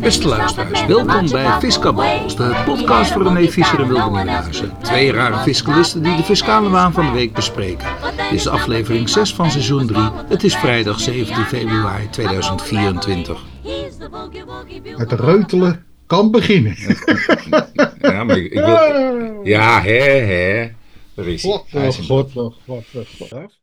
Beste luisteraars, welkom bij Fiscables, de podcast voor René Visser en Wilde Nieuwenhuizen. Twee rare fiscalisten die de fiscale waan van de week bespreken. Dit is aflevering 6 van seizoen 3. Het is vrijdag 17 februari 2024. Het reutelen kan beginnen. Ja, maar ik, ik wil... Ja, hè, hè. Daar is hij. God, is oh god, oh god, oh god.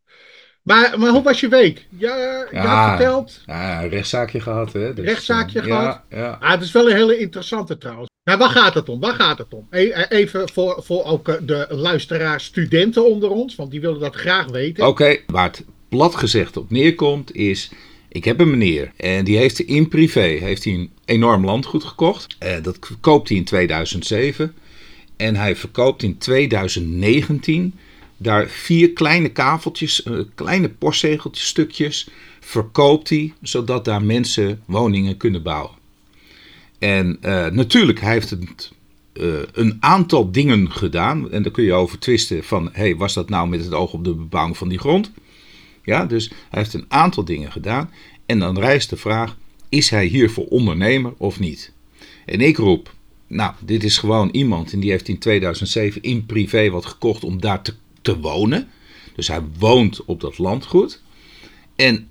Maar, maar hoe was je week? Ja, je Ja. had verteld. Ja, een rechtszaakje gehad, hè. Dus, Rechtszaakje eh, gehad? Ja, ja. Ah, het is wel een hele interessante trouwens. Nou, waar gaat het om? Waar gaat het om? E- eh, Even voor, voor ook eh, de luisteraars, studenten onder ons, want die willen dat graag weten. Oké, waar het plat gezegd op neerkomt is... Ik heb een meneer en die heeft in privé heeft hij een enorm landgoed gekocht. Dat koopt hij in 2007. En hij verkoopt in 2019 daar vier kleine kaveltjes, eh, kleine postzegeltjes, stukjes, verkoopt hij, zodat daar mensen woningen kunnen bouwen. En eh, natuurlijk, hij heeft het, eh, een aantal dingen gedaan. En daar kun je over twisten van, hey, was dat nou met het oog op de bebouwing van die grond? Ja, dus hij heeft een aantal dingen gedaan. En dan rijst de vraag, is hij hiervoor ondernemer of niet? En ik roep, nou, dit is gewoon iemand en die heeft in 2007 in privé wat gekocht om daar te, te wonen. Dus hij woont op dat landgoed. En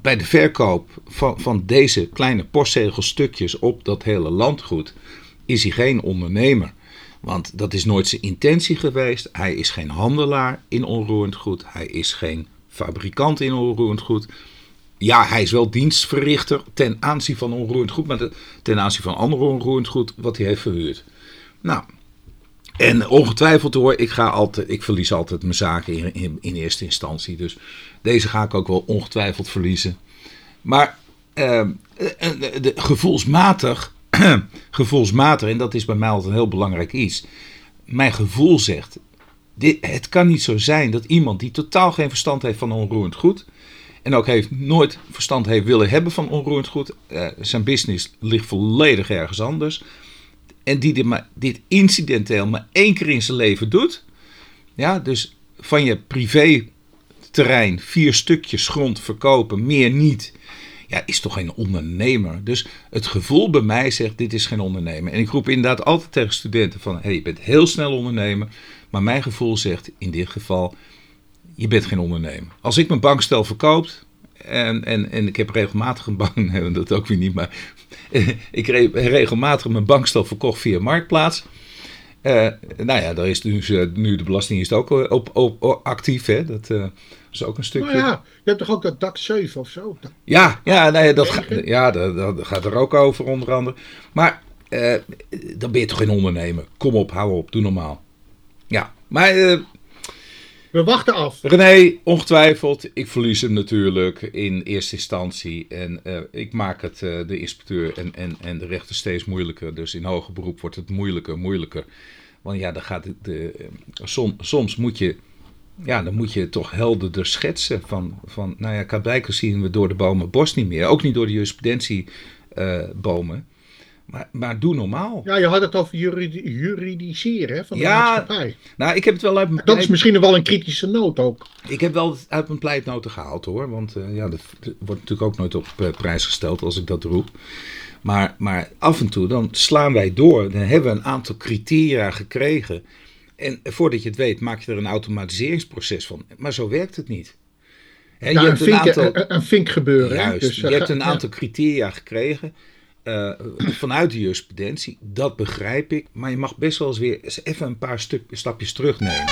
bij de verkoop van, van deze kleine postzegelstukjes op dat hele landgoed is hij geen ondernemer. Want dat is nooit zijn intentie geweest. Hij is geen handelaar in onroerend goed. Hij is geen fabrikant in onroerend goed. Ja, hij is wel dienstverrichter ten aanzien van onroerend goed, maar ten aanzien van ander onroerend goed wat hij heeft verhuurd. Nou, en ongetwijfeld hoor, ik, ga altijd, ik verlies altijd mijn zaken in, in, eerste instantie. Dus deze ga ik ook wel ongetwijfeld verliezen. Maar eh, eh, de, gevoelsmatig, gevoelsmatig, en dat is bij mij altijd een heel belangrijk iets. Mijn gevoel zegt, dit, het kan niet zo zijn dat iemand die totaal geen verstand heeft van onroerend goed... en ook heeft, nooit verstand heeft willen hebben van onroerend goed... eh, zijn business ligt volledig ergens anders... en die dit, dit incidenteel maar één keer in zijn leven doet... Ja, dus van je privéterrein vier stukjes grond verkopen, meer niet. Ja, is toch geen ondernemer. Dus het gevoel bij mij zegt, dit is geen ondernemer. En ik roep inderdaad altijd tegen studenten van, hey, je bent heel snel ondernemer. Maar mijn gevoel zegt in dit geval, je bent geen ondernemer. Als ik mijn bankstel verkoopt, en, en, en ik heb regelmatig een bank, nee, dat ook weer niet, maar ik heb regelmatig mijn bankstel verkocht via Marktplaats. Eh, nou ja, daar is dus, eh, nu de Belastingdienst ook eh, op, op, op actief. Hè? Dat is ook een stukje. Nou ja, je hebt toch ook dat dak 7 of zo? Ja, ja, nee, dat, ga- ja dat, dat gaat er ook over, onder andere. Maar eh, dan ben je toch geen ondernemer? Kom op, hou op, doe normaal. Ja, maar We wachten af. René, ongetwijfeld, ik verlies hem natuurlijk in eerste instantie. En eh, ik maak het eh, de inspecteur en, en, en de rechter steeds moeilijker. Dus in hoger beroep wordt het moeilijker, moeilijker. Want ja, dan gaat het, de, eh, som, soms moet je, ja, dan moet je toch helderder schetsen. Van, van nou ja, blijkbaar zien we door de bomen bos niet meer. Ook niet door de jurisprudentiebomen. Maar, maar doe normaal. Ja, je had het over juridi- juridiseren hè, van de Ja. maatschappij. Nou, ik heb het wel uit mijn Dat is misschien wel een kritische noot ook. Ik heb wel uit mijn pleitnoten gehaald hoor. Want eh, ja, dat wordt natuurlijk ook nooit op eh, prijs gesteld als ik dat roep. Maar, maar af en toe dan slaan wij door. Dan hebben we een aantal criteria gekregen. En voordat je het weet, maak je er een automatiseringsproces van. Maar zo werkt het niet. Nou, je een, hebt een vink, aantal, een, een vink gebeuren. juist, Dus, je eh, hebt ga- een ja. aantal criteria gekregen. Eh, vanuit de jurisprudentie. Dat begrijp ik. Maar je mag best wel eens weer eens even een paar stuk, stapjes terugnemen.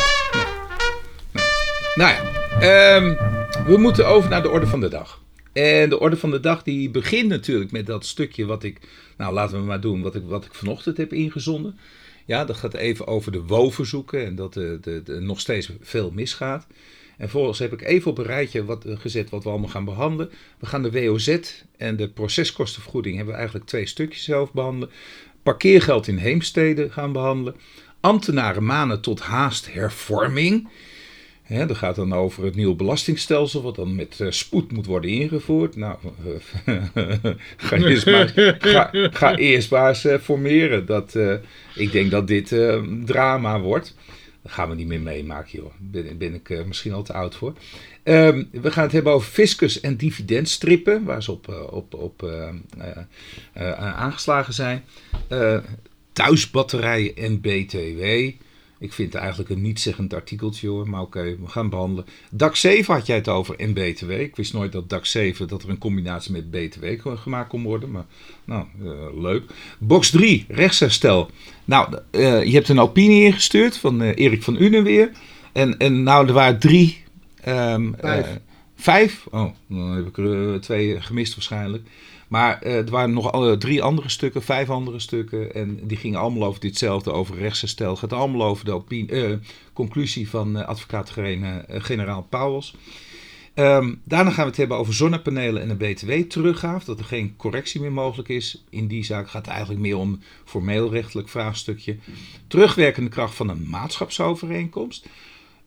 Nou ja, ehm, we moeten over naar de orde van de dag. En de orde van de dag die begint natuurlijk met dat stukje wat ik, nou laten we maar doen, wat ik, wat ik vanochtend heb ingezonden. Ja, dat gaat even over de WO-verzoeken en dat er de, nog steeds veel misgaat. En vervolgens heb ik even op een rijtje wat, eh, gezet wat we allemaal gaan behandelen. We gaan de WOZ en de proceskostenvergoeding hebben we eigenlijk twee stukjes zelf behandelen. Parkeergeld in heemsteden gaan behandelen. Ambtenaren manen tot haast hervorming. Dat gaat dan over het nieuwe belastingstelsel, wat dan met eh, spoed moet worden ingevoerd. Nou, ga, eerst maar, ga, ga eerst maar eh, formeren. Dat, eh, ik denk dat dit eh, drama wordt. Dat gaan we niet meer meemaken, joh. Daar ben, ik misschien al te oud voor. Ehm, we gaan het hebben over fiscus en dividendstrippen, waar ze op, op, op aangeslagen zijn. thuisbatterijen en BTW. Ik vind het eigenlijk een niet-zeggend artikeltje hoor, maar oké, we gaan behandelen. DAC 7 had jij het over en BTW. Ik wist nooit dat DAC 7, dat er een combinatie met BTW gemaakt kon worden, maar nou, uh, leuk. Box 3, rechtsherstel. Nou, uh, je hebt een opinie ingestuurd van uh, Erik van Unen weer. En, en nou, er waren drie... Um, vijf. vijf? Oh, dan heb ik er twee gemist waarschijnlijk. Maar uh, er waren nog drie andere stukken, vijf andere stukken. En die gingen allemaal over ditzelfde, over rechtsherstel. Het gaat allemaal over de uh, conclusie van uh, advocaat-generaal Pauwels. Um, daarna gaan we het hebben over zonnepanelen en een btw-teruggaaf. Dat er geen correctie meer mogelijk is. In die zaak gaat het eigenlijk meer om een formeel-rechtelijk vraagstukje. Terugwerkende kracht van een maatschapsovereenkomst.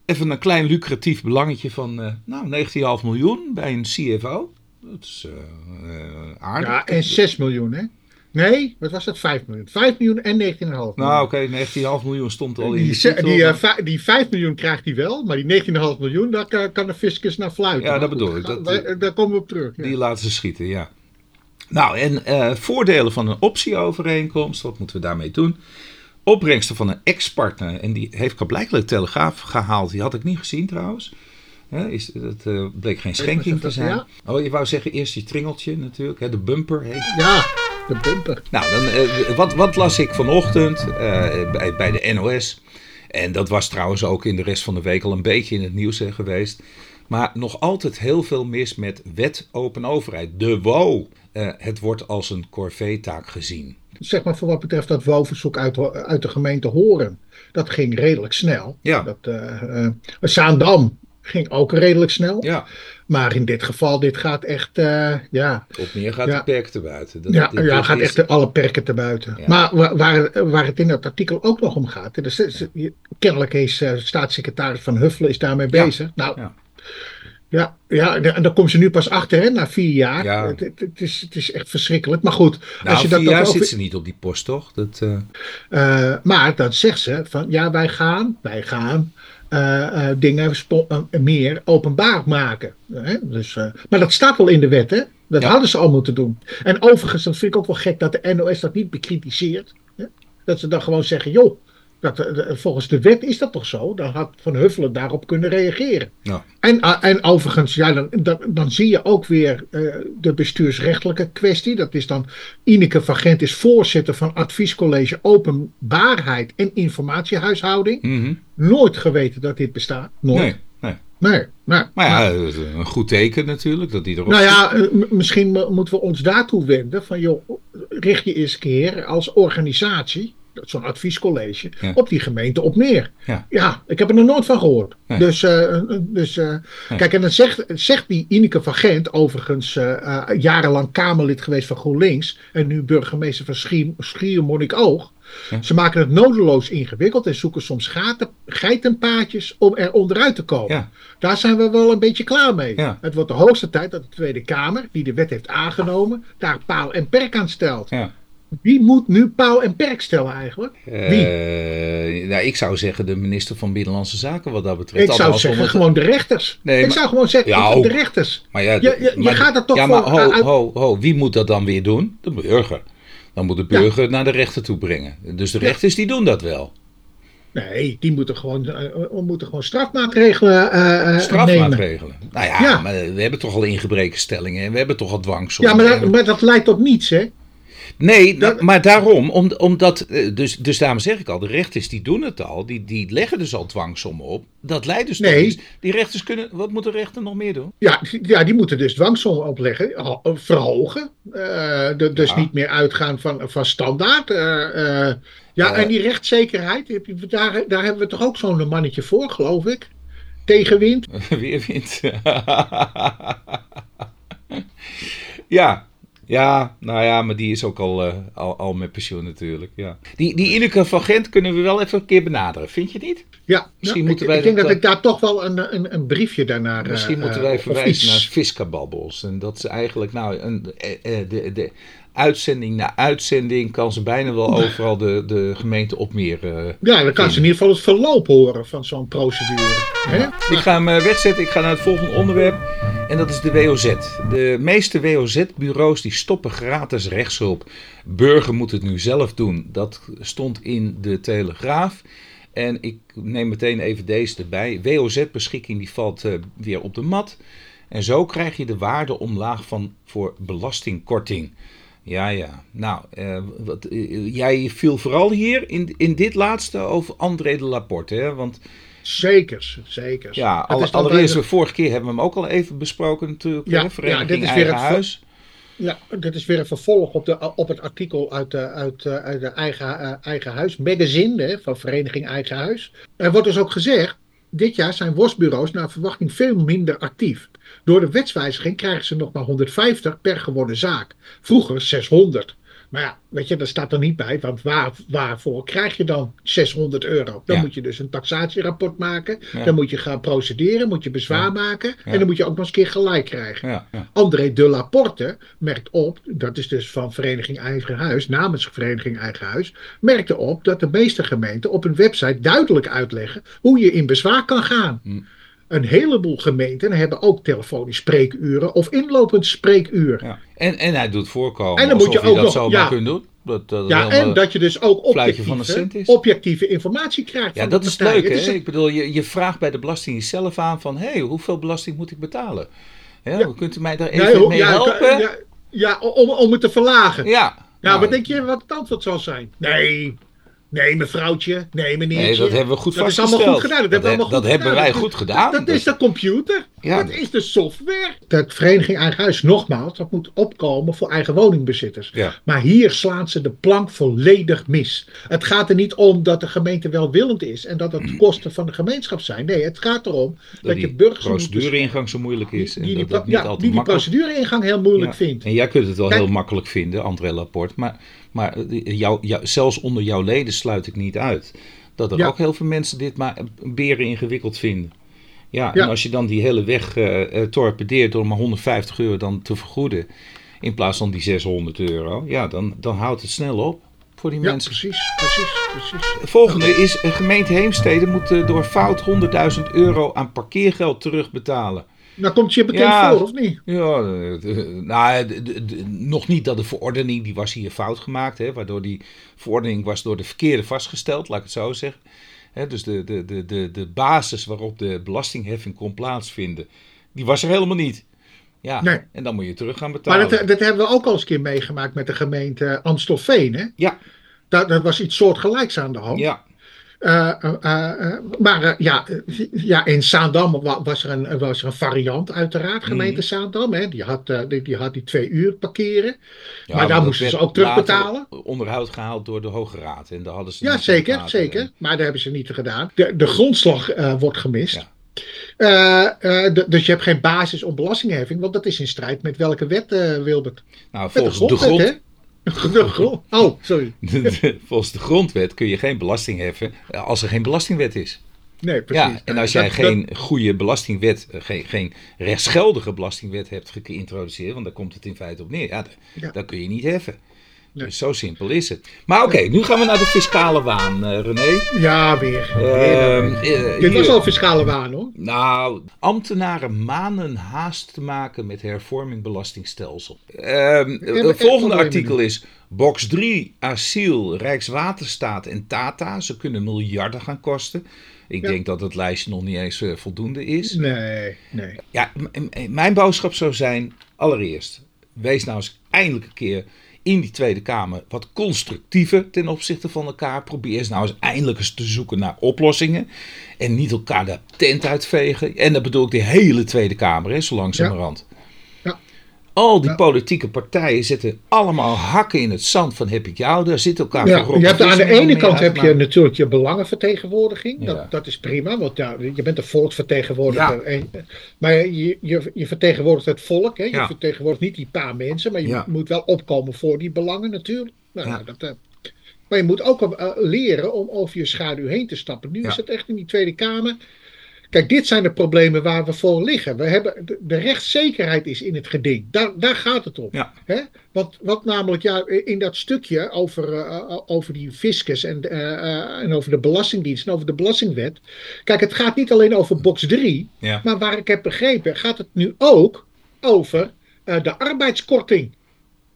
Even een klein lucratief belangetje van nou, 19,5 miljoen bij een CFO. Dat is uh, aardig. Ja, en 6 miljoen, hè? Nee, wat was dat? 5 miljoen. 5 miljoen en 19,5 miljoen. Nou, oké, okay, 19,5 miljoen stond al in die, titel, die, uh, die 5 miljoen krijgt hij wel, maar die 19,5 miljoen, daar kan, kan de fiscus naar fluiten. Ja, dat bedoel ik. Dat, daar, daar komen we op terug. Die laten ze schieten, ja. Nou, en uh, voordelen van een optieovereenkomst, wat moeten we daarmee doen? Opbrengsten van een ex-partner, en die heeft blijkbaar Telegraaf gehaald, die had ik niet gezien trouwens. Hè, is, dat uh, bleek geen schenking te zijn. Ja? Oh, je wou zeggen eerst je tringeltje natuurlijk, hè, de bumper heet Ja, de bumper. Nou, dan, uh, wat, wat las ik vanochtend uh, bij, bij de NOS? En dat was trouwens ook in de rest van de week al een beetje in het nieuws geweest. Maar nog altijd heel veel mis met wet open overheid. De WO. het wordt als een corvée-taak gezien. Zeg maar voor wat betreft dat WO-verzoek uit, uit de gemeente Horen. Dat ging redelijk snel. Ja. Dat, Zaandam ging ook redelijk snel. Ja. Maar in dit geval, dit gaat echt, uh, ja. Op meer gaat ja. de perken te buiten. Dat, ja, dit, ja dit gaat is... echt alle perken te buiten. Ja. Maar waar, waar het in dat artikel ook nog om gaat. Dus, kennelijk is uh, staatssecretaris Van Huffelen is daarmee bezig. Nou, ja, ja, en daar komen ze nu pas achter, hè, na vier jaar. Ja. Het, het, het, is, het is echt verschrikkelijk. Maar goed. Nou, als je vier dat jaar ook... zit ze niet op die post, toch? Dat, uh... Uh, maar dan zegt ze van, ja, wij gaan, wij gaan dingen meer openbaar maken. Hè? Dus, maar dat staat wel in de wet, hè? Dat ja. hadden ze al moeten doen. En overigens, dat vind ik ook wel gek dat de NOS dat niet bekritiseert. Hè? Dat ze dan gewoon zeggen, joh, dat, volgens de wet is dat toch zo? Dan had Van Huffelen daarop kunnen reageren. Ja. En, en overigens, ja, dan, dan, dan zie je ook weer uh, de bestuursrechtelijke kwestie. Dat is dan, Ineke van Gent is voorzitter van Adviescollege Openbaarheid en Informatiehuishouding. Mm -hmm. Nooit geweten dat dit bestaat. Nooit. Nee, nee. Nee, maar ja, een goed teken natuurlijk dat die erop Nou ja, misschien moeten we ons daartoe wenden van joh, richt je eens keer als organisatie zo'n adviescollege, ja. op die gemeente op neer. Ja. ja, ik heb er nog nooit van gehoord. Nee. Dus, uh, dus uh, Nee. kijk, en dan zegt, zegt die Ineke van Gent, overigens uh, jarenlang Kamerlid geweest van GroenLinks en nu burgemeester van Schier, Schiermonnikoog. Ja. Ze maken het nodeloos ingewikkeld en zoeken soms gaten, geitenpaadjes om er onderuit te komen. Ja. Daar zijn we wel een beetje klaar mee. Ja. Het wordt de hoogste tijd dat de Tweede Kamer, die de wet heeft aangenomen, daar paal en perk aan stelt. Wie moet nu paal en perk stellen eigenlijk? Wie? Uh, nou, ik zou zeggen de minister van Binnenlandse Zaken wat dat betreft. Ik zou zeggen het... gewoon de rechters. Nee, ik maar... zou gewoon zeggen ja, de rechters. Maar ja, je, je, gaat er toch ja, voor... maar ho, uit... ho, ho, wie moet dat dan weer doen? De burger. Dan moet de burger ja. naar de rechter toe brengen. Dus de rechters die doen dat wel. Nee, die moeten gewoon, uh, moeten gewoon strafmaatregelen uh, Strafmaatregelen? Nemen. Nou ja, ja, maar we hebben toch al ingebrekenstellingen en we hebben toch al dwangsom. Ja, maar dat, maar dat leidt tot niets, hè? Nee, dat... maar daarom, om, omdat, dus, dus daarom zeg ik al, de rechters die doen het al, die, die leggen dus al dwangsommen op. Dat leidt dus nee. Die rechters kunnen, wat moeten rechter nog meer doen? Ja, ja die moeten dus dwangsommen opleggen, verhogen. Uh, de, dus Ja. niet meer uitgaan van, van standaard. Uh, uh, ja, Eh. en die rechtszekerheid, daar, daar hebben we toch ook zo'n mannetje voor, geloof ik. Tegenwind. Weerwind. ja. Ja, nou ja, maar die is ook al, uh, al, al met pensioen natuurlijk. Ja. Die, die Ineke van Gent kunnen we wel even een keer benaderen, vind je niet? Ja, misschien nou, moeten ik, wij ik denk dat, ik daar toch wel een, een, een briefje daarnaar. Misschien moeten wij verwijzen naar Fiskababbels. En dat ze eigenlijk, nou, een, de, de, uitzending na uitzending kan ze bijna wel overal de, de gemeente op meer. Uh, ja, dan kan ze in ieder geval het verloop horen van zo'n procedure. Hè? Ik ga hem eh, wegzetten. Ik ga naar het volgende onderwerp. En dat is de WOZ. De meeste WOZ-bureaus die stoppen gratis rechtshulp. Burger moet het nu zelf doen. Dat stond in de Telegraaf. En ik neem meteen even deze erbij. WOZ-beschikking die valt uh, weer op de mat. En zo krijg je de waarde omlaag van voor belastingkorting. Ja, ja. Nou, uh, wat, uh, jij viel vooral hier in, in dit laatste over André de Laporte, hè? Want... Zeker, zeker. Ja, al, allereerst, de vorige keer hebben we hem ook al even besproken natuurlijk. Ja, ja dit is weer het huis. Ja, dit is weer een vervolg op, de, op het artikel uit de, uit, uit de eigen, uh, eigen Huis magazine hè, van Vereniging Eigen Huis. Er wordt dus ook gezegd, dit jaar zijn worstbureaus naar verwachting veel minder actief. Door de wetswijziging krijgen ze nog maar 150 per gewonnen zaak. Vroeger 600. Maar ja, weet je, dat staat er niet bij. Want waar, waarvoor krijg je dan 600 euro? Dan moet je dus een taxatierapport maken. Dan moet je gaan procederen. Moet je bezwaar maken. En dan moet je ook nog eens een keer gelijk krijgen. André de Laporte merkt op, dat is dus van Vereniging Eigen Huis, namens Vereniging Eigen Huis, merkte op dat de meeste gemeenten op hun website duidelijk uitleggen hoe je in bezwaar kan gaan. Hm. Een heleboel gemeenten hebben ook telefonisch spreekuren of inlopend spreekuur. Ja. En, en hij doet voorkomen en dan moet je, ook dat nog, ja, kunnen doen. Dat, dat ja, en dat je dus ook objectieve, objectieve informatie krijgt. Ja, dat is leuk. Hè? Ik bedoel, je, je vraagt bij de belasting zelf aan van... hé, hey, hoeveel belasting moet ik betalen? Ja, Kunt u mij daar even mee helpen? Ja, ja, om, om het te verlagen. Ja. Ja, nou, wat denk je wat het antwoord zal zijn? Nee, Nee, mevrouwtje. Nee, meneertje. Nee, dat hebben we goed dat vastgesteld. Dat is allemaal goed gedaan. Dat, dat, hebben dat hebben wij goed gedaan. Dat, is de computer. Dat is de software. De vereniging Eigen Huis, nogmaals, dat moet opkomen voor eigen woningbezitters. Ja. Maar hier slaan ze de plank volledig mis. Het gaat er niet om dat de gemeente welwillend is en dat het kosten van de gemeenschap zijn. Nee, het gaat erom dat, je burgers. Procedureingang zo moeilijk is. Die, die, die, ja, die, die procedureingang heel moeilijk vindt. En jij kunt het wel heel makkelijk vinden, André Laporte. Maar maar jou, jou, zelfs onder jouw leden sluit ik niet uit. Dat er ook heel veel mensen dit maar beren ingewikkeld vinden. Ja, en als je dan die hele weg uh, torpedeert door maar 150 euro dan te vergoeden. In plaats van die 600 euro. Ja, dan, dan houdt het snel op voor die mensen. precies, precies, precies. Volgende is, gemeente Heemstede moet door fout 100.000 euro aan parkeergeld terugbetalen. Nou, komt je bekend voor, of niet? Ja, nou, nog niet dat de verordening, die was hier fout gemaakt. Hè, waardoor die verordening was door de verkeerde vastgesteld, laat ik het zo zeggen. Hè, dus de, de, de, de, de basis waarop de belastingheffing kon plaatsvinden, die was er helemaal niet. Ja, nee. en dan moet je terug gaan betalen. Maar dat, dat hebben we ook al eens een keer meegemaakt met de gemeente Amstelveen, hè? Ja. Dat, dat was iets soortgelijks aan de hand. Ja. Uh, uh, maar ja, ja, in Zaandam was er, een, was er een variant, uiteraard, gemeente mm. Zaandam. Hè. Die, had, die, die had die twee uur parkeren. Ja, maar daar moesten ze ook terugbetalen. Onderhoud gehaald door de Hoge Raad. En daar hadden ze ja, zeker, zeker. Maar daar hebben ze niet gedaan. De, de grondslag wordt gemist. Ja. dus je hebt geen basis om belastingheffing, want dat is in strijd met welke wet, Wilbert? Nou, volgens de, grond, hè? Oh, sorry. Volgens de grondwet kun je geen belasting heffen als er geen belastingwet is. Nee, precies. Ja, en als jij geen goede belastingwet, eh, geen, geen rechtsgeldige belastingwet hebt geïntroduceerd, want daar komt het in feite op neer, ja, dan kun je niet heffen. Dus zo simpel is het. Maar oké, nu gaan we naar de fiscale waan, uh, René. Ja, weer. Uh, Dit was al fiscale waan hoor. Nou, ambtenaren manen haast te maken met hervorming belastingstelsel. Ehm, het volgende artikel is box 3, asiel, Rijkswaterstaat en Tata. Ze kunnen miljarden gaan kosten. Ik denk dat het lijstje nog niet eens uh, voldoende is. Nee, nee. Ja, mijn boodschap zou zijn, allereerst, wees nou eens eindelijk een keer in die Tweede Kamer wat constructiever ten opzichte van elkaar. Probeer eens nou eens eindelijk eens te zoeken naar oplossingen. En niet elkaar de tent uitvegen. En dat bedoel ik de hele Tweede Kamer, hè, zo langzamerhand. Al die politieke partijen zetten allemaal hakken in het zand van heb ik jou. Daar zit elkaar Ja, voor je hebt aan de ene kant heb je natuurlijk je belangenvertegenwoordiging. Ja. Dat, dat is prima, want ja, je bent een volksvertegenwoordiger. En, maar je, je, je vertegenwoordigt het volk. Hè? Je vertegenwoordigt niet die paar mensen. Maar je moet wel opkomen voor die belangen natuurlijk. Nou, dat, eh, maar je moet ook eh, leren om over je schaduw heen te stappen. Nu is het echt in die Tweede Kamer. Kijk, dit zijn de problemen waar we voor liggen. We hebben, de, de rechtszekerheid is in het geding. Daar, daar gaat het om. Ja. Hè? Want wat namelijk, ja, in dat stukje over, eh, over die fiscus en, eh, eh, en over de Belastingdienst en over de Belastingwet. Kijk, het gaat niet alleen over box 3, Ja. maar waar ik heb begrepen, gaat het nu ook over eh, de arbeidskorting.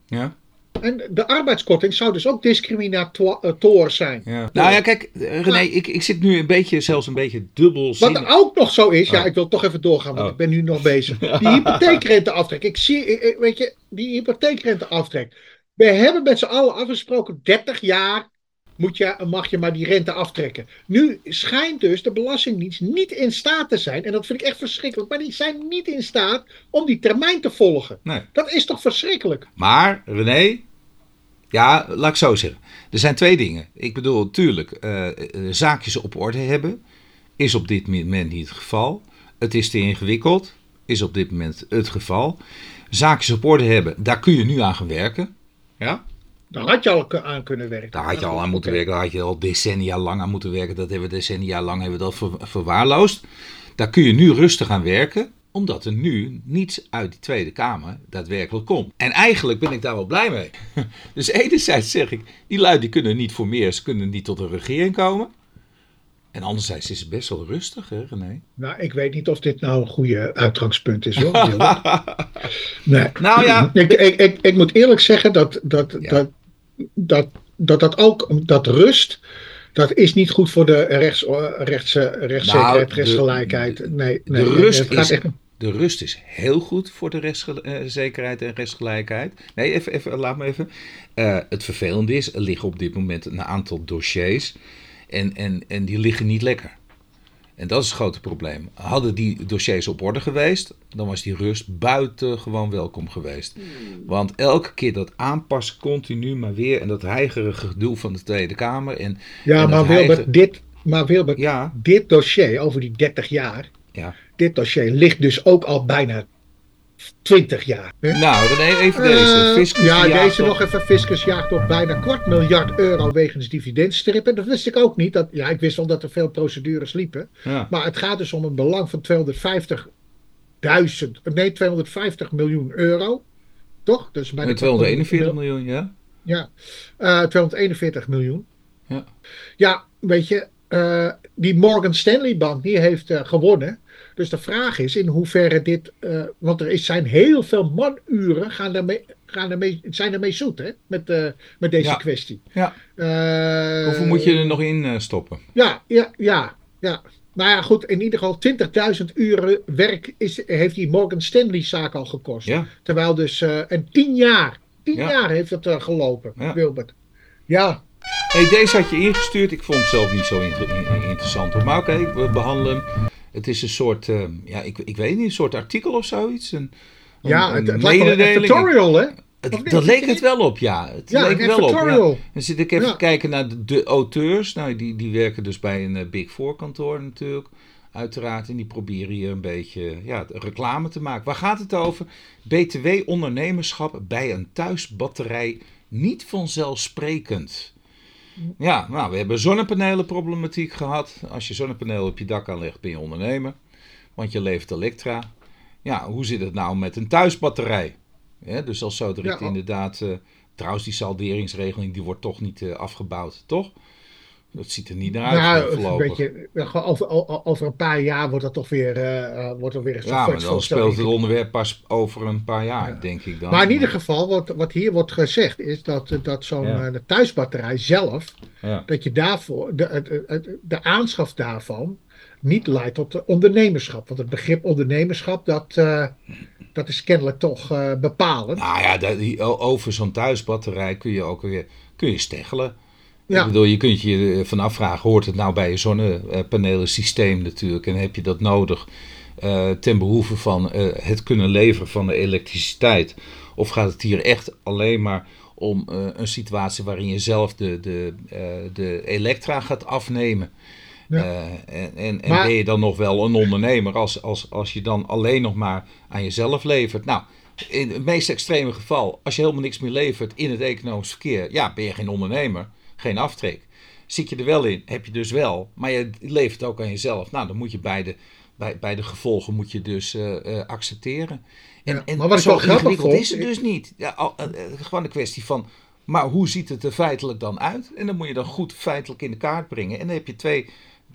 Ja. En de arbeidskorting zou dus ook discriminator zijn. Ja. Nou ja, kijk, eh, René, ik, ik zit nu een beetje, zelfs een beetje dubbel Wat er ook nog zo is, ja, Oh. ik wil toch even doorgaan, want Oh. ik ben nu nog bezig. Die hypotheekrenteaftrek. Ik zie, weet je, die hypotheekrenteaftrek. We hebben met z'n allen afgesproken, 30 jaar moet je, mag je maar die rente aftrekken. Nu schijnt dus de Belastingdienst niet in staat te zijn, en dat vind ik echt verschrikkelijk, maar die zijn niet in staat om die termijn te volgen. Nee. Dat is toch verschrikkelijk? Maar, René, ja, laat ik zo zeggen. Er zijn twee dingen. Ik bedoel, natuurlijk, eh, eh, zaakjes op orde hebben is op dit moment niet het geval. Het is te ingewikkeld, is op dit moment het geval. Zaakjes op orde hebben, daar kun je nu aan gaan werken. Ja? Daar had je al aan kunnen werken. Daar had je al aan moeten werken, daar had je al decennia lang aan moeten werken. Dat hebben we decennia lang hebben we dat ver- verwaarloosd. Daar kun je nu rustig aan werken, omdat er nu niets uit die Tweede Kamer daadwerkelijk komt. En eigenlijk ben ik daar wel blij mee. Dus enerzijds zeg ik, die lui die kunnen niet voor meer, ze kunnen niet tot een regering komen. En anderzijds is het best wel rustig, hè René? Nou, ik weet niet of dit nou een goede uitgangspunt is hoor. Nee. Nou ja. Ik, ik, ik, ik moet eerlijk zeggen dat dat, Ja. dat, dat, dat, dat ook, dat rust, dat is niet goed voor de rechts, rechts, rechtszekerheid, Nou, rechtsgelijkheid. Nee, nee, de rust het gaat is- echt- De rust is heel goed voor de rechtszekerheid en rechtsgelijkheid. Nee, even, even, laat me even. Eh, het vervelende is, er liggen op dit moment een aantal dossiers. En, en, en die liggen niet lekker. En dat is het grote probleem. Hadden die dossiers op orde geweest, dan was die rust buitengewoon welkom geweest. Want elke keer dat aanpassen, continu maar weer. En dat heigerige gedoe van de Tweede Kamer. En, ja, en maar Wilbert, heigen- dit, maar Wilbert, Ja, dit dossier over die 30 jaar, ja. Dit dossier ligt dus ook al bijna 20 jaar. hè? Nou, René, even deze. Eh, Fiscus ja, deze op- nog even. Fiscus jaagt op bijna kwart miljard euro wegens dividendstrippen. Dat wist ik ook niet. Dat, ja, ik wist wel dat er veel procedures liepen. Ja. Maar het gaat dus om een belang van 250.000, nee, 250 miljoen euro. Toch? Dus bijna Met 241 miljoen, ja. Ja, eh 241 miljoen. Ja. Ja, weet je, eh, die Morgan Stanley Bank die heeft gewonnen. Dus de vraag is in hoeverre dit, eh, want er is, zijn heel veel manuren gaan daarmee, gaan daarmee, zijn ermee zoet hè, met, eh, met deze Ja. kwestie. Ja. Eh, Hoeveel moet je er nog in stoppen? Ja, ja, ja, ja. Nou ja, goed, in ieder geval 20.000 uren werk is, heeft die Morgan Stanley zaak al gekost. Ja. Terwijl dus, en 10 jaar, 10 Ja. jaar heeft het eh, gelopen. Wilbert. Ja, Hey, deze had je ingestuurd. Ik vond hem zelf niet zo inter- in- interessant. Maar oké, we behandelen hem. Het is een soort, eh, ja, ik, ik weet niet, een soort artikel of zoiets. Een, een- ja een het, het lijkt wel een tutorial, hè? Het- dat leek het wel op, ja. Het Ja, leek wel op. Ja. tutorial. Dan zit ik even Ja. kijken naar de, auteurs. Nou, die, die werken dus bij een eh, Big Four kantoor natuurlijk. Uiteraard. En die proberen hier een beetje ja, reclame te maken. Waar gaat het over? BTW ondernemerschap bij een thuisbatterij niet vanzelfsprekend. Ja, nou, we hebben zonnepanelenproblematiek gehad. Als je zonnepanelen op je dak aanlegt, ben je ondernemer. Want je levert elektra. Ja, hoe zit het nou met een thuisbatterij? Dus als zo direct Ja, inderdaad... eh, trouwens, die salderingsregeling die wordt toch niet eh, afgebouwd, toch? Dat ziet er niet naar uit Nou, een beetje, eh, over, over een paar jaar wordt dat toch weer, eh, eh, wordt er weer een ja, maar dan speelt het onderwerp pas over een paar jaar, Ja. denk ik dan. Maar in ieder geval, wat, wat hier wordt gezegd, is dat, dat zo'n Ja. eh, de thuisbatterij zelf, Ja. dat je daarvoor, de, het- het- de aanschaf daarvan, niet leidt tot ondernemerschap. Want het begrip ondernemerschap, dat, eh, dat is kennelijk toch bepalend. Nou ja, dat- over zo'n thuisbatterij kun je ook weer kun je steggelen. Ja. Ik bedoel, je kunt je van afvragen, hoort het nou bij je zonnepanelensysteem natuurlijk en heb je dat nodig? uh, ten behoeve van uh, het kunnen leveren van de elektriciteit? Of gaat het hier echt alleen maar om uh, een situatie waarin je zelf de, de, de elektra gaat afnemen? Ja. en en, en maar, ben je dan nog wel een ondernemer als, als, als je dan alleen nog maar aan jezelf levert? Nou, in het meest extreme geval, als je helemaal niks meer levert in het economisch verkeer, ja, ben je geen ondernemer, geen aftrek. Zit je er wel in, heb je dus wel, maar je levert ook aan jezelf. Nou, dan moet je beide, bij, bij de gevolgen moet je dus uh, uh, accepteren. En, ja, en maar wat ik wel grappig vond, is het dus niet. Ja, al, uh, gewoon een kwestie van, maar hoe ziet het er feitelijk dan uit? En dan moet je dan goed feitelijk in de kaart brengen. En dan heb je twee,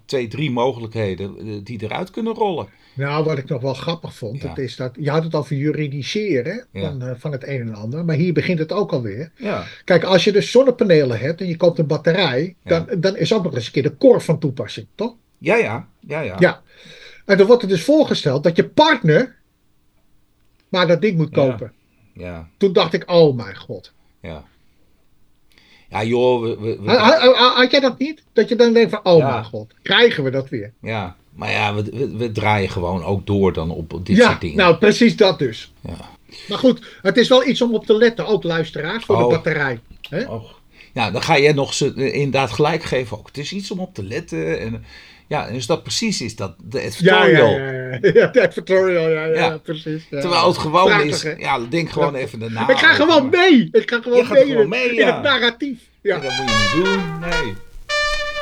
twee drie mogelijkheden die eruit kunnen rollen. Nou, wat ik nog wel grappig vond, ja. dat is dat je had het over juridiseren van, uh, van het een en ander, maar hier begint het ook alweer. Ja. Kijk, als je dus zonnepanelen hebt en je koopt een batterij, dan, dan is ook nog eens een keer de core van toepassing, toch? Ja, ja, ja, ja. ja. En dan wordt er dus voorgesteld dat je partner maar dat ding moet kopen. Ja. Toen dacht ik, oh mijn god. Ja. Ja, joh. We, we, we... Had, jij dat niet? Dat je dan denkt van, oh mijn god, krijgen we dat weer? Ja, maar ja, we, draaien gewoon ook door dan op dit ja, soort dingen. nou precies dat dus. Ja. Maar goed, het is wel iets om op te letten, ook luisteraars, voor Oh. de batterij. Hè? Oh. Ja, dan ga je nog ze inderdaad gelijk geven ook. Het is iets om op te letten. En, ja, dus dat precies is dat de Ja, editorial. ja, ja, ja. ja, de advertorial, ja, ja, Ja. precies. Ja. Terwijl het gewoon Prachtig, is, hè? ja, denk gewoon even daarna. ik ga gewoon mee. Ik ga gewoon mee, gewoon in, mee, in het narratief. Ja, Ja. dat moet je niet doen, nee.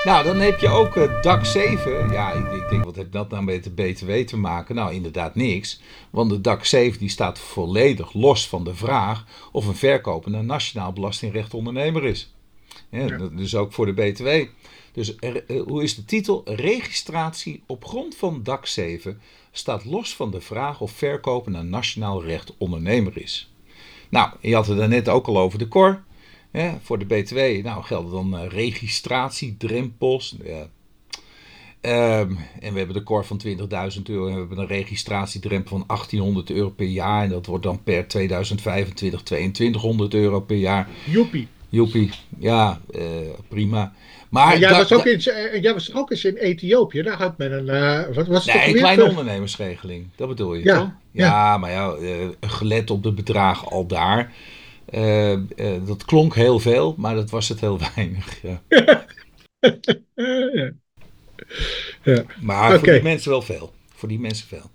Nou, dan heb je ook eh, DAC 7. Ja, ik, ik denk, wat heeft dat nou met de BTW te maken? Nou, inderdaad niks. Want de DAC 7 die staat volledig los van de vraag of een verkoper een nationaal belastingrecht ondernemer is. Ja, Ja. dat- Dus ook voor de BTW. Dus er- eh, hoe is de titel? Registratie op grond van DAC 7 staat los van de vraag of verkopen een nationaal recht ondernemer is. Nou, je had het er net ook al over de KOR. Voor de BTW nou, gelden dan eh, registratiedrempels. Ja. Ehm, en we hebben de KOR van 20.000 euro en we hebben een registratiedrempel van 1800 euro per jaar. En dat wordt dan per 2025 2200 euro per jaar. Joepie. Joepie, ja, eh, prima. Maar Maar jij, was ook eh, jij was ook eens in Ethiopië. Daar had men een. eh, wat was het Nee, een kleine ondernemersregeling, dat bedoel je Ja, toch? ja. Ja, maar ja, eh, gelet op de bedragen al daar. eh, eh, dat klonk heel veel, maar dat was het heel weinig. Ja. Eh, ja. Maar voor die mensen wel veel. Voor die mensen veel.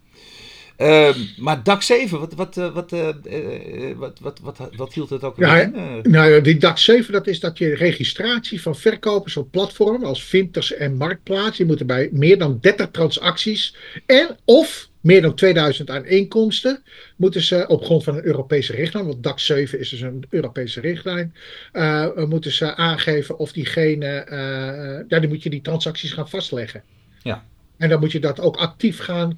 Ehm, maar DAC 7, wat, wat, eh, wat, eh, eh, wat, wat, wat, wat hield het ook Ja, in? Nou die DAX 7, dat is dat je registratie van verkopers op platformen als Vinters en Marktplaats, die moeten bij meer dan 30 transacties en of meer dan 2000 aan inkomsten, moeten ze op grond van een Europese richtlijn, want DAX 7 is dus een Europese richtlijn, moeten ze aangeven of diegene, eh, ja, dan moet je die transacties gaan vastleggen. Ja. En dan moet je dat ook actief gaan,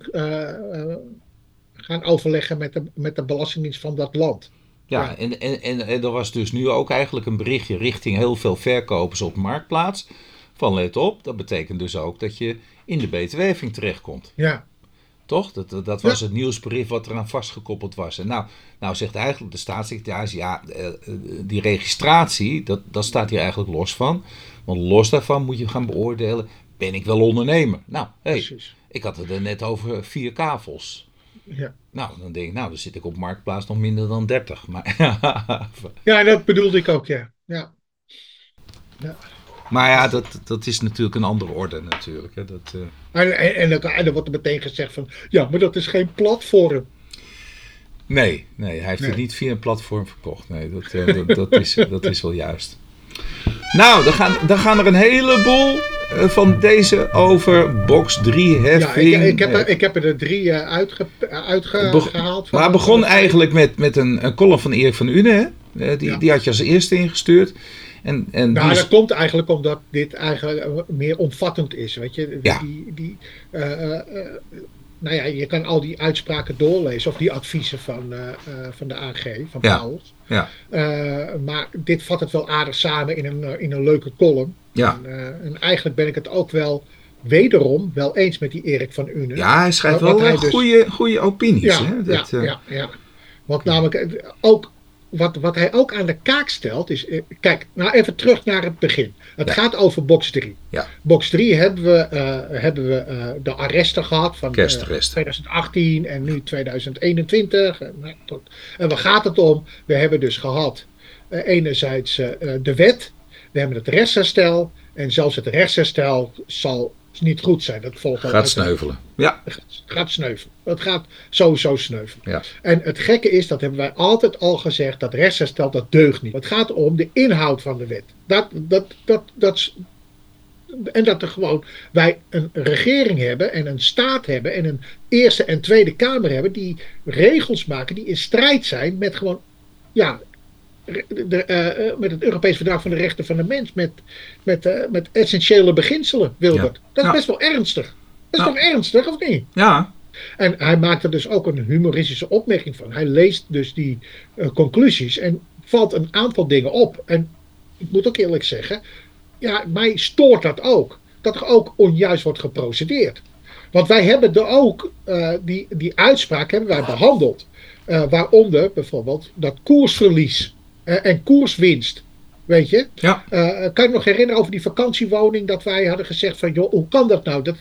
gaan overleggen met de, met de Belastingdienst van dat land. ja, ja. En, en, en, en er was dus nu ook eigenlijk een berichtje richting heel veel verkopers op Marktplaats. Van let op, dat betekent dus ook dat je in de btw-heffing terechtkomt. Ja. Toch? Dat, dat, dat was het nieuwsbericht wat eraan vastgekoppeld was. En nou, nou zegt eigenlijk de staatssecretaris, ja, eh, eh, die registratie, dat, dat staat hier eigenlijk los van. Want los daarvan moet je gaan beoordelen, ben ik wel ondernemer? Nou, hey, Precies. ik had het er net over vier kavels. Ja. Nou, dan denk ik, nou, dan zit ik op Marktplaats nog minder dan 30. Maar, ja, dat bedoelde ik ook, ja. ja. maar ja, dat, dat is natuurlijk een andere orde natuurlijk. Hè. Dat, eh, En, en, en, dan, en dan wordt er meteen gezegd van, ja, maar dat is geen platform. Nee, nee, hij heeft Nee. het niet via een platform verkocht. Nee, dat, eh, dat, dat, is, dat is wel juist. Nou, dan gaan, dan gaan er een heleboel van deze over box 3 Ja, heffing. ik, ik, heb, Eh, er, ik heb er drie eh, uitge, uitgehaald. maar het begon eigenlijk met, met een, een column van Erik van Une. Hè? Eh, die, Ja. die had je als eerste ingestuurd. En, en Nou, dat komt eigenlijk omdat dit eigenlijk eh, meer omvattend is, weet je. Ja. Die, die, eh, eh, eh, nou ja, je kan al die uitspraken doorlezen, of die adviezen van, eh, eh, van de AG, van Ja. Ja, Eh, maar dit vat het wel aardig samen in een, in een leuke column. ja. En, en eigenlijk ben ik het ook wel wederom wel eens met die Erik van Une. ja, hij schrijft wel hij dus- goede, goede opinies. ja, hè? Dat, ja, ja, ja. Want namelijk ook wat, wat hij ook aan de kaak stelt is. eh, Kijk, nou even terug naar het begin. Het Ja. gaat over box 3. Ja. Box 3 hebben we, eh, hebben we eh, de arresten gehad van eh, Kerstarresten. 2018 en nu 2021. En, nou, tot- en waar gaat het om? We hebben dus gehad eh, enerzijds de wet, we hebben het rechtsherstel. En zelfs het rechtsherstel zal niet goed zijn. Dat volgt Gaat uit- sneuvelen. Ja. het gaat sneuvelen. Het gaat sowieso sneuvelen. Ja. En het gekke is, dat hebben wij altijd al gezegd, dat rechtsherstel dat deugt niet. Het gaat om de inhoud van de wet. Dat, dat, dat, dat, en dat er gewoon wij een regering hebben en een staat hebben en een Eerste en Tweede Kamer hebben die regels maken die in strijd zijn met gewoon, ja, de, eh, eh, met het Europees Verdrag van de Rechten van de Mens, met, met, eh, met essentiële beginselen, Wilbert. Ja. Dat is Ja. best wel ernstig. Dat is toch ernstig, of niet? Ja. En hij maakt er dus ook een humoristische opmerking van. Hij leest dus die conclusies en valt een aantal dingen op. En ik moet ook eerlijk zeggen, ja, mij stoort dat ook. Dat er ook onjuist wordt geprocedeerd. Want wij hebben er ook, die, die uitspraak hebben wij behandeld. Eh, waaronder bijvoorbeeld dat koersverlies en koerswinst. Weet je? Ja. Eh, kan je nog herinneren over die vakantiewoning dat wij hadden gezegd van joh, hoe kan dat nou dat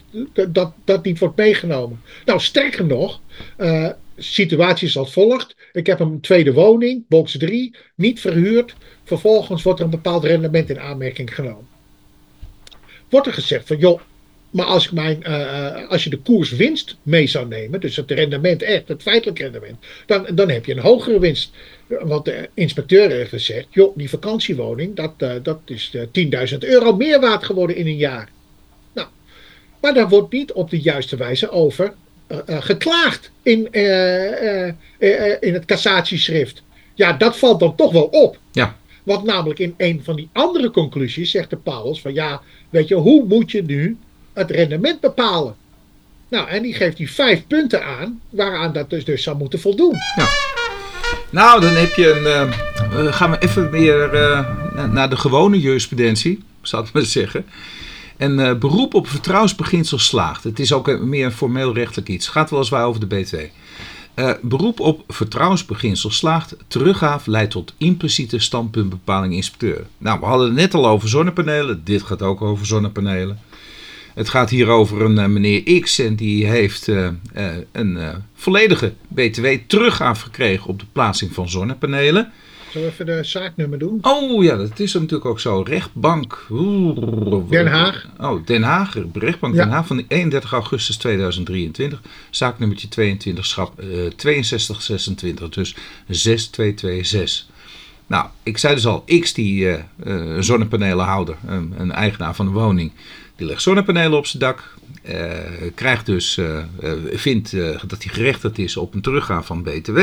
dat, dat, niet wordt meegenomen? Nou, sterker nog, eh situatie is als volgt. Ik heb een tweede woning, box 3, niet verhuurd. Vervolgens wordt er een bepaald rendement in aanmerking genomen. Wordt er gezegd van joh, maar als, ik mijn, eh, eh, als je de koerswinst mee zou nemen, dus het rendement echt, het feitelijk rendement, dan, dan heb je een hogere winst. Want de inspecteur heeft gezegd, joh, die vakantiewoning, dat, eh, dat is eh, 10.000 euro meer waard geworden in een jaar. Nou, maar daar wordt niet op de juiste wijze over geklaagd in, in het cassatieschrift. Ja, dat valt dan toch wel op. Ja. Want namelijk in een van die andere conclusies zegt de Pauwels van ja, weet je, hoe moet je nu het rendement bepalen? Nou, en die geeft die vijf punten aan waaraan dat dus, dus zou moeten voldoen. Nou, dan heb je een. eh, eh, gaan we even weer eh, na- naar de gewone jurisprudentie, zou ik maar zeggen. En beroep op vertrouwensbeginsel slaagt. Het is ook een- meer een formeel rechtelijk iets. Gaat weliswaar over de BTW. Beroep op vertrouwensbeginsel slaagt. Teruggaaf leidt tot impliciete standpuntbepaling inspecteur. Nou, we hadden het net al over zonnepanelen. Dit gaat ook over zonnepanelen. Het gaat hier over een eh, meneer X en die heeft eh, eh, een volledige BTW teruggaaf gekregen op de plaatsing van zonnepanelen. Zullen we even de zaaknummer doen? Oh ja, dat is natuurlijk ook zo. Rechtbank. Den Haag. Oh, Den Haag. Rechtbank Ja. Den Haag van 31 augustus 2023. Zaaknummertje 22, schap eh 6226. Dus 6226. Nou, ik zei dus al, X die eh, eh, zonnepanelenhouder, een, een eigenaar van een woning, die legt zonnepanelen op zijn dak. eh, krijgt dus, vindt dat hij gerechtigd is op een teruggaan van BTW.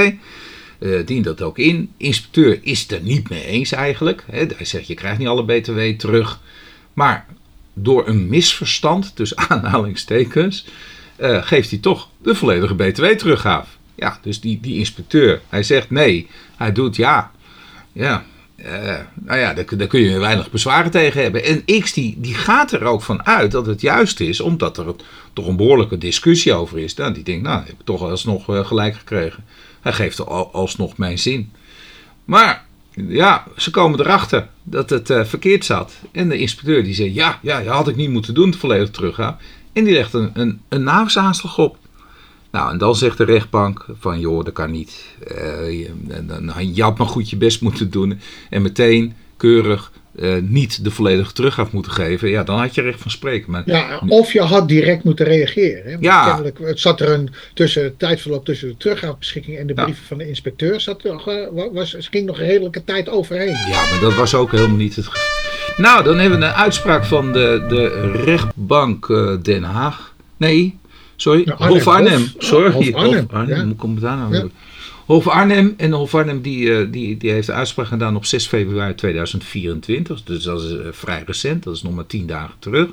dient dat ook in. Inspecteur is het er niet mee eens eigenlijk. Hij zegt je krijgt niet alle BTW terug. Maar door een misverstand, tussen aanhalingstekens, geeft hij toch de volledige BTW teruggaaf. Ja, dus die, die inspecteur, hij zegt nee, hij doet ja. Ja, eh, nou ja, daar, kun je weinig bezwaren tegen hebben. En X die, die gaat er ook van uit dat het juist is, omdat er toch een behoorlijke discussie over is. Nou, die denkt, nou, heb ik toch alsnog eh, gelijk gekregen. Hij geeft al, alsnog mijn zin. Maar ja, ze komen erachter dat het eh, verkeerd zat. En de inspecteur die zegt, ja, ja, dat had ik niet moeten doen, volledig teruggaan. En die legt een, een, een op. Nou, en dan zegt de rechtbank van, joh, dat kan niet. Eh, je, en dan, je had maar goed je best moeten doen. En meteen keurig eh, niet de volledige teruggaaf moeten geven. Ja, dan had je recht van spreken. Maar Ja, of je had direct moeten reageren. Hè? Ja. Kennelijk, het zat er een tussen tijdverloop tussen de teruggaafbeschikking en de Ja. brieven van de inspecteur. Zat nog, eh, was, ging nog een redelijke tijd overheen. Ja, maar dat was ook helemaal niet het geval. Nou, dan hebben we een uitspraak van de, de rechtbank eh, Den Haag. Nee, sorry, Arnhem. Hof Arnhem. Hof- sorry, Hof Arnhem, ja. Hoe komt het daar nou? Ja. Hof Arnhem. En Hof Arnhem die, eh, die, die heeft de uitspraak gedaan op 6 februari 2024. Dus dat is eh, vrij recent, dat is nog maar 10 dagen terug.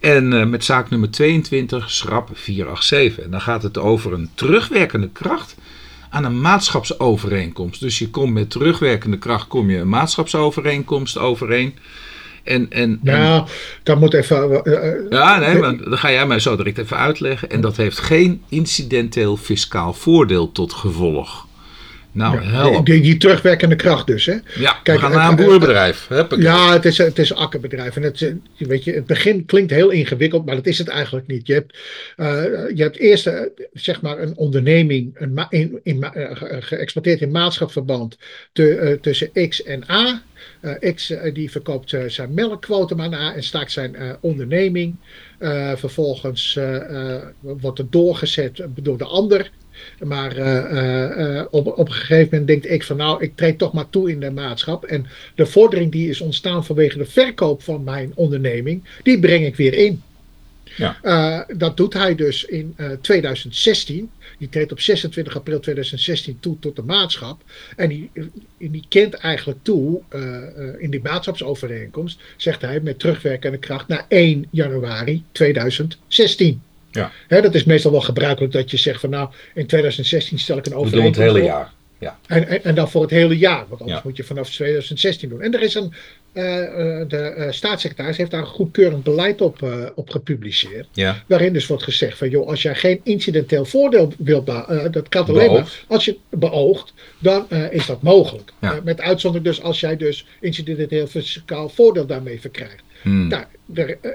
En eh, met zaak nummer 22, schrap 487. En dan gaat het over een terugwerkende kracht aan een maatschapsovereenkomst. Dus je komt met terugwerkende kracht kom je een maatschapsovereenkomst overeen. En, en, en- Nou, dat moet even. eh, eh, ja, nee, maar dat ga jij mij zo direct even uitleggen. En dat heeft geen incidenteel fiscaal voordeel tot gevolg. Nou, help. die, die terugwerkende kracht dus. Hè? Ja, Kijk, we gaan naar een boerenbedrijf. Huppakee. Ja, het is, het is een akkerbedrijf. En het, weet je, het begin klinkt heel ingewikkeld, maar dat is het eigenlijk niet. Je hebt, eh, je hebt eerst eh, zeg maar een onderneming een in, in, ma- eh, ge- geëxporteerd in maatschapsverband te, tussen X en A. X die verkoopt zijn melkquotum aan A en staakt zijn onderneming. Vervolgens wordt het doorgezet door de ander. Maar eh, eh, eh, op, op een gegeven moment denkt X van nou, ik treed toch maar toe in de maatschap. En de vordering die is ontstaan vanwege de verkoop van mijn onderneming, die breng ik weer in. Ja. Dat doet hij dus in eh, 2016. Die treedt op 26 april 2016 toe tot de maatschap. En die, die kent eigenlijk toe, in die maatschapsovereenkomst, zegt hij met terugwerkende kracht naar 1 januari 2016. Ja. Hè, dat is meestal wel gebruikelijk dat je zegt van nou, in 2016 stel ik een We doen het overeenkomst hele jaar. Ja. En, en, en dan voor het hele jaar, want anders Ja. moet je vanaf 2016 doen. En er is een, eh, eh, de eh, staatssecretaris heeft daar een goedkeurend beleid op, op gepubliceerd. ja. Waarin dus wordt gezegd van joh, als jij geen incidenteel voordeel wilt, dat kan alleen maar als je beoogt, dan is dat mogelijk. Met uitzondering dus als jij dus incidenteel fiscaal voordeel daarmee verkrijgt. Hmm. Nou, eh,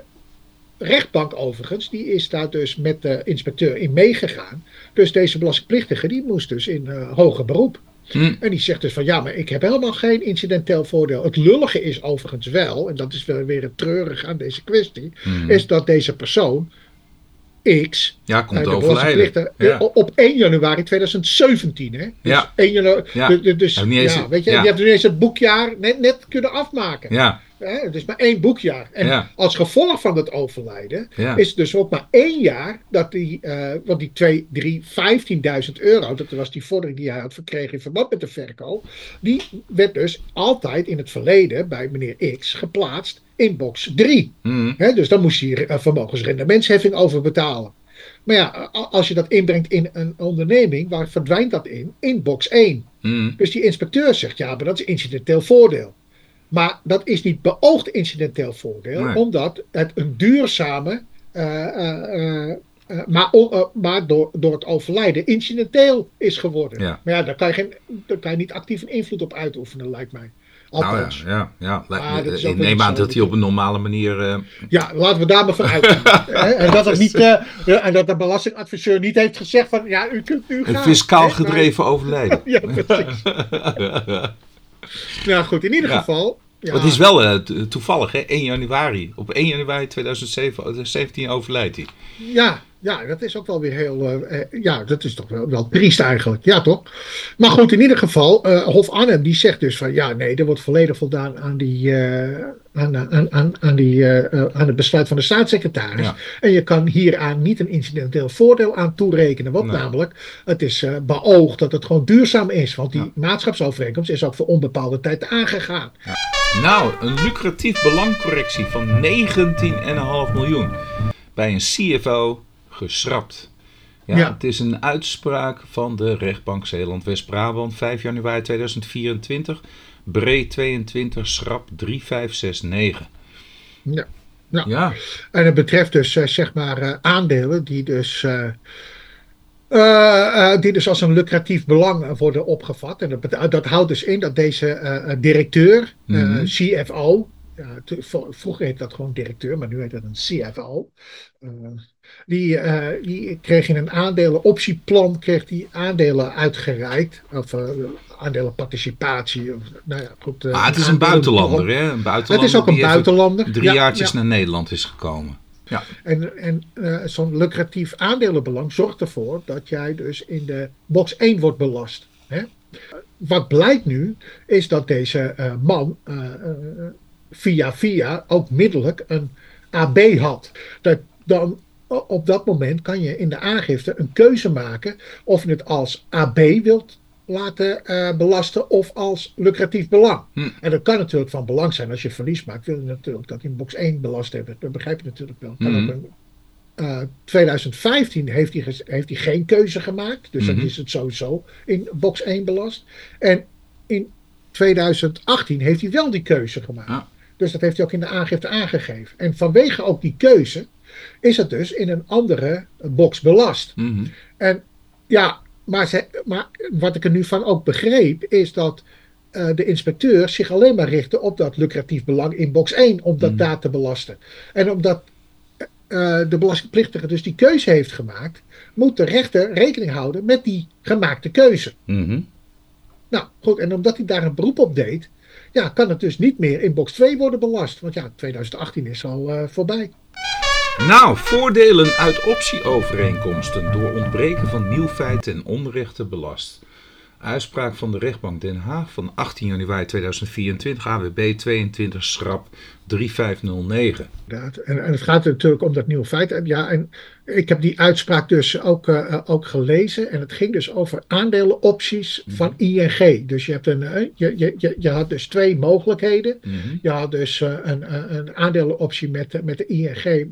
rechtbank overigens, die is daar dus met de inspecteur in meegegaan. Dus deze belastingplichtige, die moest dus in eh, hoger beroep. Hmm. En die zegt dus van ja, maar ik heb helemaal geen incidenteel voordeel. Het lullige is overigens wel, en dat is wel weer het treurige aan deze kwestie, Hmm. is dat deze persoon X Ja, komt eh, overlijden. Ja. o- op 1 januari 2017. Hè? Dus Ja. 1 januari, Ja. dus, eens- ja, weet je, je hebt ineens het boekjaar net, net kunnen afmaken. Ja, Hè? Het is maar één boekjaar. En Ja. als gevolg van het overlijden ja. is het dus ook maar één jaar dat die, eh want die 2, 3, 15.000 euro, dat was die vordering die hij had verkregen in verband met de verkoop, die werd dus altijd in het verleden bij meneer X geplaatst in box 3. Hmm. Hè, dus dan moest je uh, vermogensrendementsheffing over betalen. Maar ja, als je dat inbrengt in een onderneming, waar verdwijnt dat in? In box 1. Hmm. Dus die inspecteur zegt, ja, maar dat is incidenteel voordeel. Maar dat is niet beoogd incidenteel voordeel, Nee. omdat het een duurzame, eh, eh, eh, maar, maar door, door het overlijden incidenteel is geworden. Ja. Maar ja, daar kan, je geen, daar kan je niet actief een invloed op uitoefenen, lijkt mij. Nou ja, Althans. ja, ja. Ah, ik neem aan dat hij op een normale manier... Ja, laten we daar maar van uitgaan. En, dat het niet, en dat de belastingadviseur niet heeft gezegd van ja, u kunt nu gaan. een fiscaal gedreven overlijden. Ja, precies. nou goed, in ieder Ja. geval. Ja, Het is wel eh, to- toevallig, hè? 1 januari. Op 1 januari 2017 overlijdt hij. ja, ja, dat is ook wel weer heel. eh, eh, ja, dat is toch wel, wel triest eigenlijk. Ja, toch? Maar goed, in ieder geval, eh, Hof Arnhem die zegt dus van ja, nee, er wordt volledig voldaan aan, die, aan, aan, aan, aan, die, aan het besluit van de staatssecretaris. Ja. En je kan hieraan niet een incidenteel voordeel aan toerekenen. Want Nee. namelijk, het is beoogd dat het gewoon duurzaam is. Want die Ja. maatschapsovereenkomst is ook voor onbepaalde tijd aangegaan. Nou, een lucratief belangcorrectie van 19,5 miljoen. Bij een CFO geschrapt. Ja, Ja. Het is een uitspraak van de rechtbank Zeeland-West-Brabant 5 januari 2024. Bree 22, schrap 3569. Ja. Ja. Ja, En het betreft dus eh, zeg maar eh, aandelen die dus, eh, die dus als een lucratief belang worden opgevat. En dat, dat houdt dus in dat deze directeur, Mhm. CFO, ja, vroeger heette dat gewoon directeur, maar nu heet dat een CFO. Die, eh, die kreeg in een aandelenoptieplan kreeg die aandelen uitgereikt. Of eh, aandelenparticipatie. Of, nou ja, goed, eh, maar het is een buitenlander, hè? Een buitenlander Het is ook een buitenlander. drie Ja, jaartjes ja. naar Nederland is gekomen. Ja, En, en zo'n lucratief aandelenbelang zorgt ervoor dat jij dus in de box 1 wordt belast. Hè? Wat blijkt nu, is dat deze man via via ook middelijk een AB had. Dat dan op dat moment kan je in de aangifte een keuze maken of je het als AB wilt laten eh, belasten of als lucratief belang. Hm. En dat kan natuurlijk van belang zijn als je verlies maakt. Wil je natuurlijk dat in box 1 belast hebben. Dat begrijp je natuurlijk wel. Kan Mhm. ook een, eh, 2015 heeft hij, heeft hij geen keuze gemaakt. Dus Mhm. dan is het sowieso in box 1 belast. En in 2018 heeft hij wel die keuze gemaakt. Ja. Dus dat heeft hij ook in de aangifte aangegeven. En vanwege ook die keuze is het dus in een andere box belast. Mhm. En ja, maar, ze, maar wat ik er nu van ook begreep, is dat uh, de inspecteur zich alleen maar richtte op dat lucratief belang in box 1, om dat mm. daar te belasten. En omdat uh, de belastingplichtige dus die keuze heeft gemaakt, moet de rechter rekening houden met die gemaakte keuze. Mm -hmm. Nou goed, en omdat hij daar een beroep op deed, ja, kan het dus niet meer in box 2 worden belast. Want ja, 2018 is al uh, voorbij. Nou, voordelen uit optieovereenkomsten door ontbreken van nieuw feiten en onrechten belast. Uitspraak van de rechtbank Den Haag van 18 januari 2024, AWB 22, schrap 3509. En, en het gaat natuurlijk om dat nieuwe feit. Ja, en ik heb die uitspraak dus ook, uh, ook gelezen. En het ging dus over aandelenopties mm van ING. Dus je, hebt een, uh, je, je, je had dus twee mogelijkheden. Mm -hmm. Je had dus uh, een, een aandelenoptie met, met de ING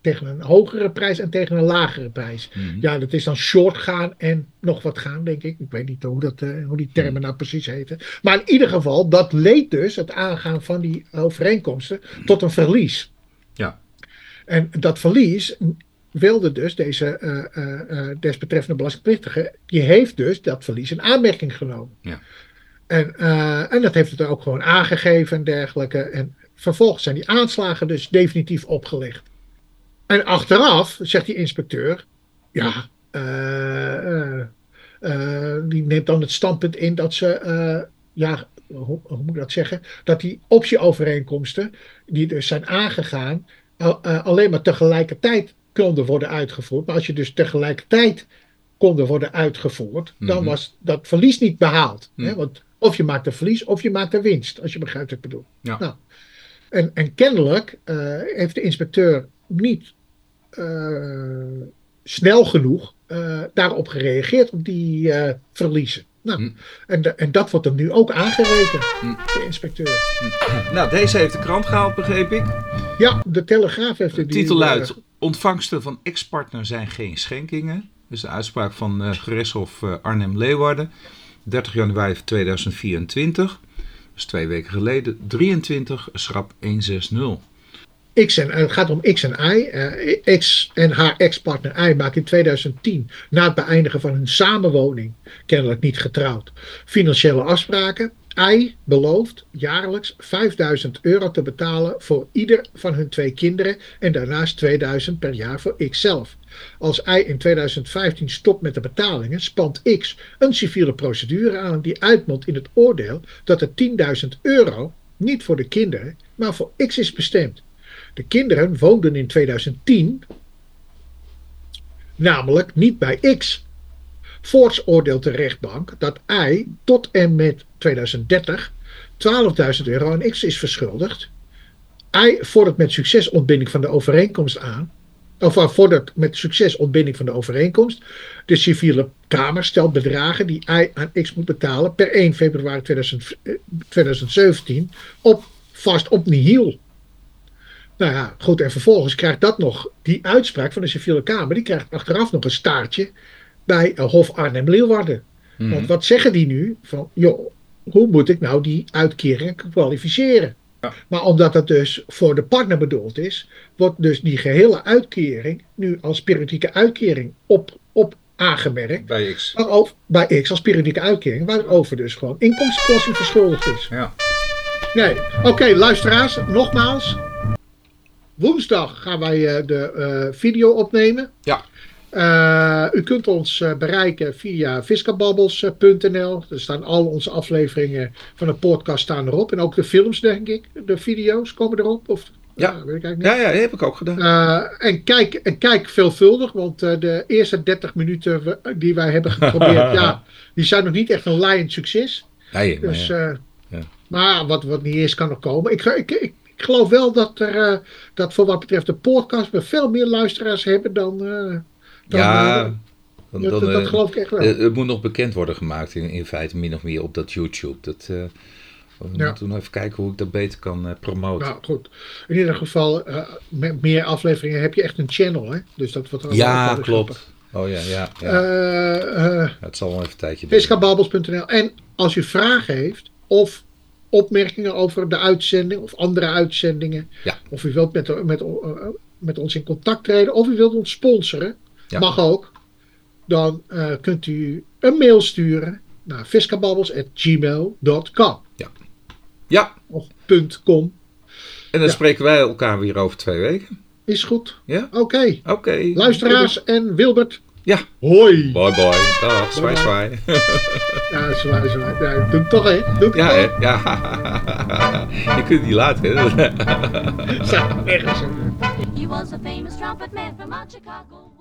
tegen een hogere prijs en tegen een lagere prijs. Mm -hmm. Ja, dat is dan short gaan en nog wat gaan, denk ik. Ik weet niet hoe, dat, hoe die termen nou precies heten. Maar in ieder geval, dat leed dus het aangaan van die overeenkomsten tot een verlies. Ja. En dat verlies wilde dus deze uh, uh, desbetreffende belastingplichtige, die heeft dus dat verlies in aanmerking genomen. Ja. En, en dat heeft het er ook gewoon aangegeven en dergelijke. En vervolgens zijn die aanslagen dus definitief opgelegd. En achteraf zegt die inspecteur, ja, die neemt dan het standpunt in dat ze, ja, hoe, hoe, moet ik dat zeggen? Dat die optieovereenkomsten, die dus zijn aangegaan, alleen maar tegelijkertijd konden worden uitgevoerd. Maar als je dus tegelijkertijd konden worden uitgevoerd, mm -hmm. dan was dat verlies niet behaald. Mhm. Hè? Want of je maakt een verlies of je maakt een winst, als je begrijpt wat ik bedoel. Ja. Nou, en, en kennelijk uh, heeft de inspecteur niet uh, snel genoeg uh, daarop gereageerd, op die verliezen. Nou, Mm. en, en dat wordt hem nu ook aangerekend, Mm. de inspecteur. Nou, deze heeft de krant gehaald, begreep ik. Ja, de Telegraaf heeft het titel eh, luidt: Ontvangsten van ex-partner zijn geen schenkingen. Dus de uitspraak van gerechtshof Arnhem-Leeuwarden, 30 januari 2024. Dus twee weken geleden. 23, schrap 160. X en, het gaat om X en Y. Uh, X en haar ex-partner Y maakt in 2010, na het beëindigen van hun samenwoning, kennelijk niet getrouwd, financiële afspraken. I belooft jaarlijks 5000 euro te betalen voor ieder van hun twee kinderen en daarnaast 2000 per jaar voor X zelf. Als I in 2015 stopt met de betalingen, spant X een civiele procedure aan die uitmondt in het oordeel dat de 10.000 euro niet voor de kinderen, maar voor X is bestemd. De kinderen woonden in 2010 namelijk niet bij X. Voorts oordeelt de rechtbank dat I tot en met 2030 12.000 euro aan X is verschuldigd. I vordert met succes ontbinding van de overeenkomst aan. Of vordert met succes ontbinding van de overeenkomst. De civiele kamer stelt bedragen die I aan X moet betalen per 1 februari 2000, 2017 op, vast op nihil. Nou ja, goed. En vervolgens krijgt dat nog, die uitspraak van de civiele kamer, die krijgt achteraf nog een staartje bij Hof Arnhem-Leeuwarden. Mhm. Want wat zeggen die nu? Van, joh, hoe moet ik nou die uitkering kwalificeren? Ja. Maar omdat dat dus voor de partner bedoeld is, wordt dus die gehele uitkering nu als periodieke uitkering op, op aangemerkt. Bij X. Waarover, bij X als periodieke uitkering, waarover dus gewoon inkomstenbelasting verschuldigd is. Ja. Nee, oké, luisteraars, nogmaals. Woensdag gaan wij uh, de uh, video opnemen. Ja. Uh, u kunt ons bereiken via fiskababbels.nl. Er staan al onze afleveringen van de podcast staan erop. En ook de films, denk ik. De video's komen erop. Of, Ja. weet ik eigenlijk niet. Ja, ja, dat heb ik ook gedaan. En, kijk, en kijk veelvuldig, want de eerste 30 minuten die wij hebben geprobeerd, ja, die zijn nog niet echt een laaiend succes. Nee, maar Dus, ja. uh, Ja. Maar wat, wat niet is, kan nog komen. Ik, ik, ik, ik geloof wel dat, er, dat voor wat betreft de podcast we veel meer luisteraars hebben dan. dan ja, dan, dan, dat, dat geloof ik echt wel. Het, moet nog bekend worden gemaakt in, in feite min of meer op dat YouTube. Dat, we Ja. moeten nog even kijken hoe ik dat beter kan uh, promoten. Nou goed, in ieder geval, uh, met meer afleveringen heb je echt een channel, hè? Dus dat wordt ook ja, klopt. grappig. Oh ja, ja. ja. Het zal wel even een tijdje duren. Fiskababbels.nl. En als u vragen heeft of opmerkingen over de uitzending of andere uitzendingen, Ja. of u wilt met, met, met ons in contact treden, of u wilt ons sponsoren, Ja. mag ook. dan uh, kunt u een mail sturen naar fiskababbels.gmail.com. Ja. Ja. Of .com. En dan spreken wij elkaar weer over twee weken. Is goed. Ja? Oké. Okay. Oké. Luisteraars en Wilbert. Ja. Hoi. Bye bye. Dag. Zwaai zwaai. ja, zwaai zwaai. Ja, doe het toch hè. Doe het ja, toch. hè? Ja. Je kunt het niet laten hè. Zeg, ergens. He was a famous trumpet man from Chicago.